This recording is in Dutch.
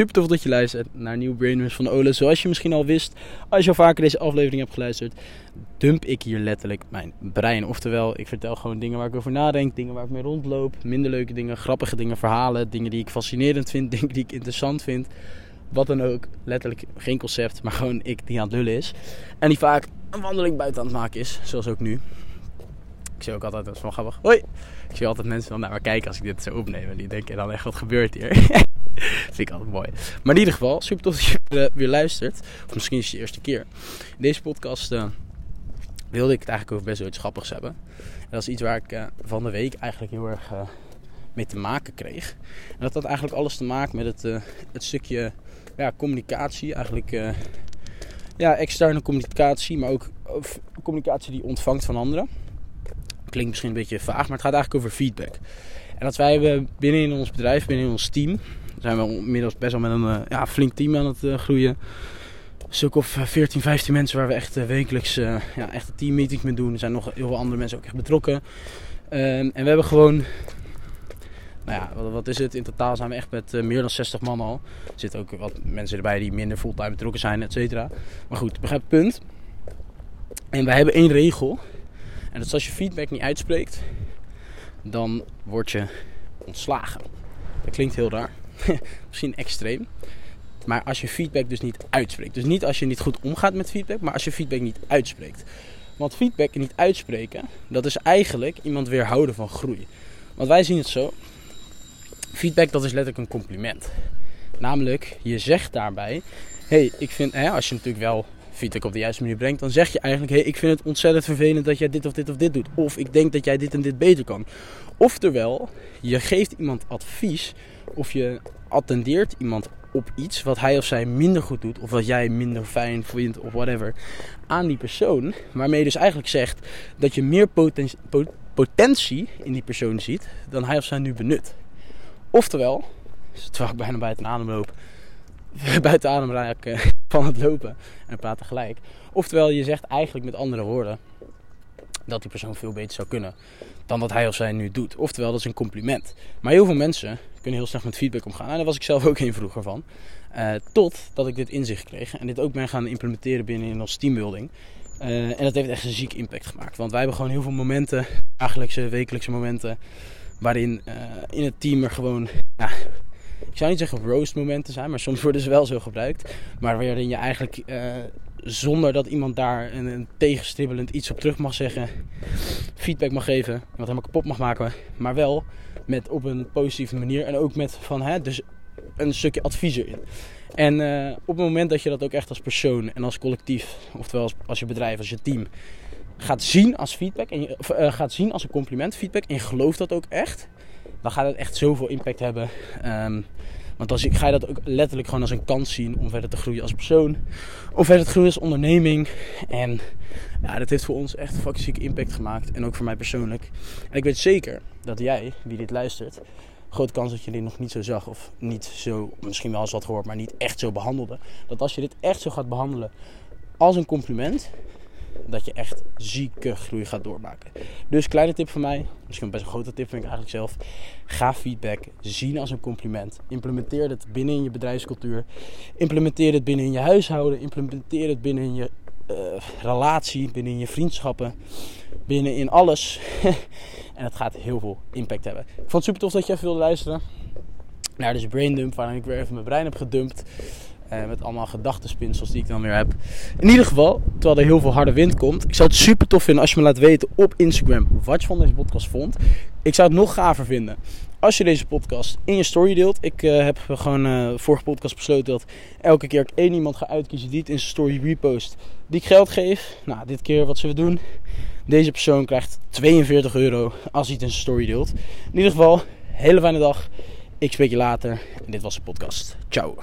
super tof dat je luistert naar nieuwe Brainwaves van Ole. Zoals je misschien al wist, als je al vaker deze aflevering hebt geluisterd, dump ik hier letterlijk mijn brein. Oftewel, ik vertel gewoon dingen waar ik over nadenk, dingen waar ik mee rondloop, minder leuke dingen, grappige dingen, verhalen, dingen die ik fascinerend vind, dingen die ik interessant vind. Wat dan ook, letterlijk geen concept, maar gewoon ik die aan het lullen is. En die vaak een wandeling buiten aan het maken is, zoals ook nu. Ik zie ook altijd, dat is wel grappig, hoi! Ik zie altijd mensen dan naar me kijken als ik dit zo opneem. En die denken dan echt, wat gebeurt hier? vind ik altijd mooi. Maar in ieder geval, super tof dat je weer, weer luistert. Of misschien is het je eerste keer. In deze podcast uh, wilde ik het eigenlijk over best wel iets grappigs hebben. En dat is iets waar ik uh, van de week eigenlijk heel erg mee te maken kreeg. En dat had eigenlijk alles te maken met het, het stukje ja, communicatie. Eigenlijk ja, externe communicatie, maar ook communicatie die je ontvangt van anderen. Klinkt misschien een beetje vaag, maar het gaat eigenlijk over feedback. En dat wij hebben binnen in ons bedrijf, binnen in ons team, zijn we inmiddels best wel met een ja, flink team aan het uh, groeien. Een of 14, 15 mensen waar we echt wekelijks ja, echt teammeetings mee doen. Er zijn nog heel veel andere mensen ook echt betrokken. en we hebben gewoon nou ja, wat, is het? In totaal zijn we echt met meer dan 60 man al. Er zitten ook wat mensen erbij die minder fulltime betrokken zijn, et cetera. Maar goed, begrijp het punt. En wij hebben één regel. En dat is als je feedback niet uitspreekt, dan word je ontslagen. Dat klinkt heel raar. Misschien extreem. Maar als je feedback dus niet uitspreekt. Dus niet als je niet goed omgaat met feedback, maar als je feedback niet uitspreekt. Want feedback niet uitspreken, dat is eigenlijk iemand weerhouden van groei. Want wij zien het zo. Feedback dat is letterlijk een compliment. Namelijk, je zegt daarbij: hey, ik vind, hè, als je natuurlijk wel feedback op de juiste manier brengt, dan zeg je eigenlijk: hey, ik vind het ontzettend vervelend dat jij dit of dit of dit doet. Of ik denk dat jij dit en dit beter kan. Oftewel, je geeft iemand advies of je attendeert iemand op iets wat hij of zij minder goed doet, of wat jij minder fijn vindt, of whatever, aan die persoon. Waarmee je dus eigenlijk zegt dat je meer potentie, in die persoon ziet dan hij of zij nu benut. Oftewel, terwijl ik bijna buiten adem loop, buiten adem raak eh, van het lopen en praten gelijk. Oftewel, je zegt eigenlijk met andere woorden dat die persoon veel beter zou kunnen dan dat hij of zij nu doet. Oftewel, dat is een compliment. Maar heel veel mensen kunnen heel slecht met feedback omgaan. En daar was ik zelf ook een vroeger van. Uh, totdat ik dit inzicht kreeg en dit ook ben gaan implementeren binnen in ons teambuilding. Uh, en dat heeft echt een ziek impact gemaakt. Want wij hebben gewoon heel veel momenten, dagelijkse, wekelijkse momenten waarin uh, in het team er gewoon, ik zou niet zeggen roast momenten zijn, maar soms worden ze wel zo gebruikt. Maar waarin je eigenlijk uh, zonder dat iemand daar een, een, tegenstribbelend iets op terug mag zeggen, feedback mag geven, wat helemaal kapot mag maken, maar wel met op een positieve manier en ook met van, hè, dus een stukje advies erin. En uh, op het moment dat je dat ook echt als persoon en als collectief, oftewel als, als je bedrijf, als je team, gaat zien als feedback en je, of, uh, gaat zien als een compliment feedback en je gelooft dat ook echt, dan gaat het echt zoveel impact hebben. Um, want als ik ga je dat ook letterlijk gewoon als een kans zien om verder te groeien als persoon, om verder te groeien als onderneming. En ja, dat heeft voor ons echt fucking impact gemaakt en ook voor mij persoonlijk. En ik weet zeker dat jij, wie dit luistert, grote kans dat je dit nog niet zo zag of niet zo, misschien wel eens wat gehoord, maar niet echt zo behandelde. Dat als je dit echt zo gaat behandelen als een compliment, dat je echt zieke groei gaat doormaken. Dus kleine tip van mij, misschien best een grote tip vind ik eigenlijk zelf. Ga feedback zien als een compliment. Implementeer het binnen in je bedrijfscultuur. Implementeer het binnen in je huishouden. Implementeer het binnen in je uh, relatie, binnen in je vriendschappen, binnen in alles. en het gaat heel veel impact hebben. Ik vond het super tof dat je even wilde luisteren naar deze braindump, waarin ik weer even mijn brein heb gedumpt. Uh, met allemaal gedachtenspinsels die ik dan weer heb. In ieder geval, terwijl er heel veel harde wind komt. Ik zou het super tof vinden als je me laat weten op Instagram wat je van deze podcast vond. Ik zou het nog gaver vinden als je deze podcast in je story deelt. Ik uh, heb gewoon uh, vorige podcast besloten dat elke keer ik één iemand ga uitkiezen die het in zijn story repost, die ik geld geef. Nou, dit keer wat zullen we doen? Deze persoon krijgt 42 euro als hij het in zijn story deelt. In ieder geval, hele fijne dag. Ik spreek je later. En dit was de podcast. Ciao.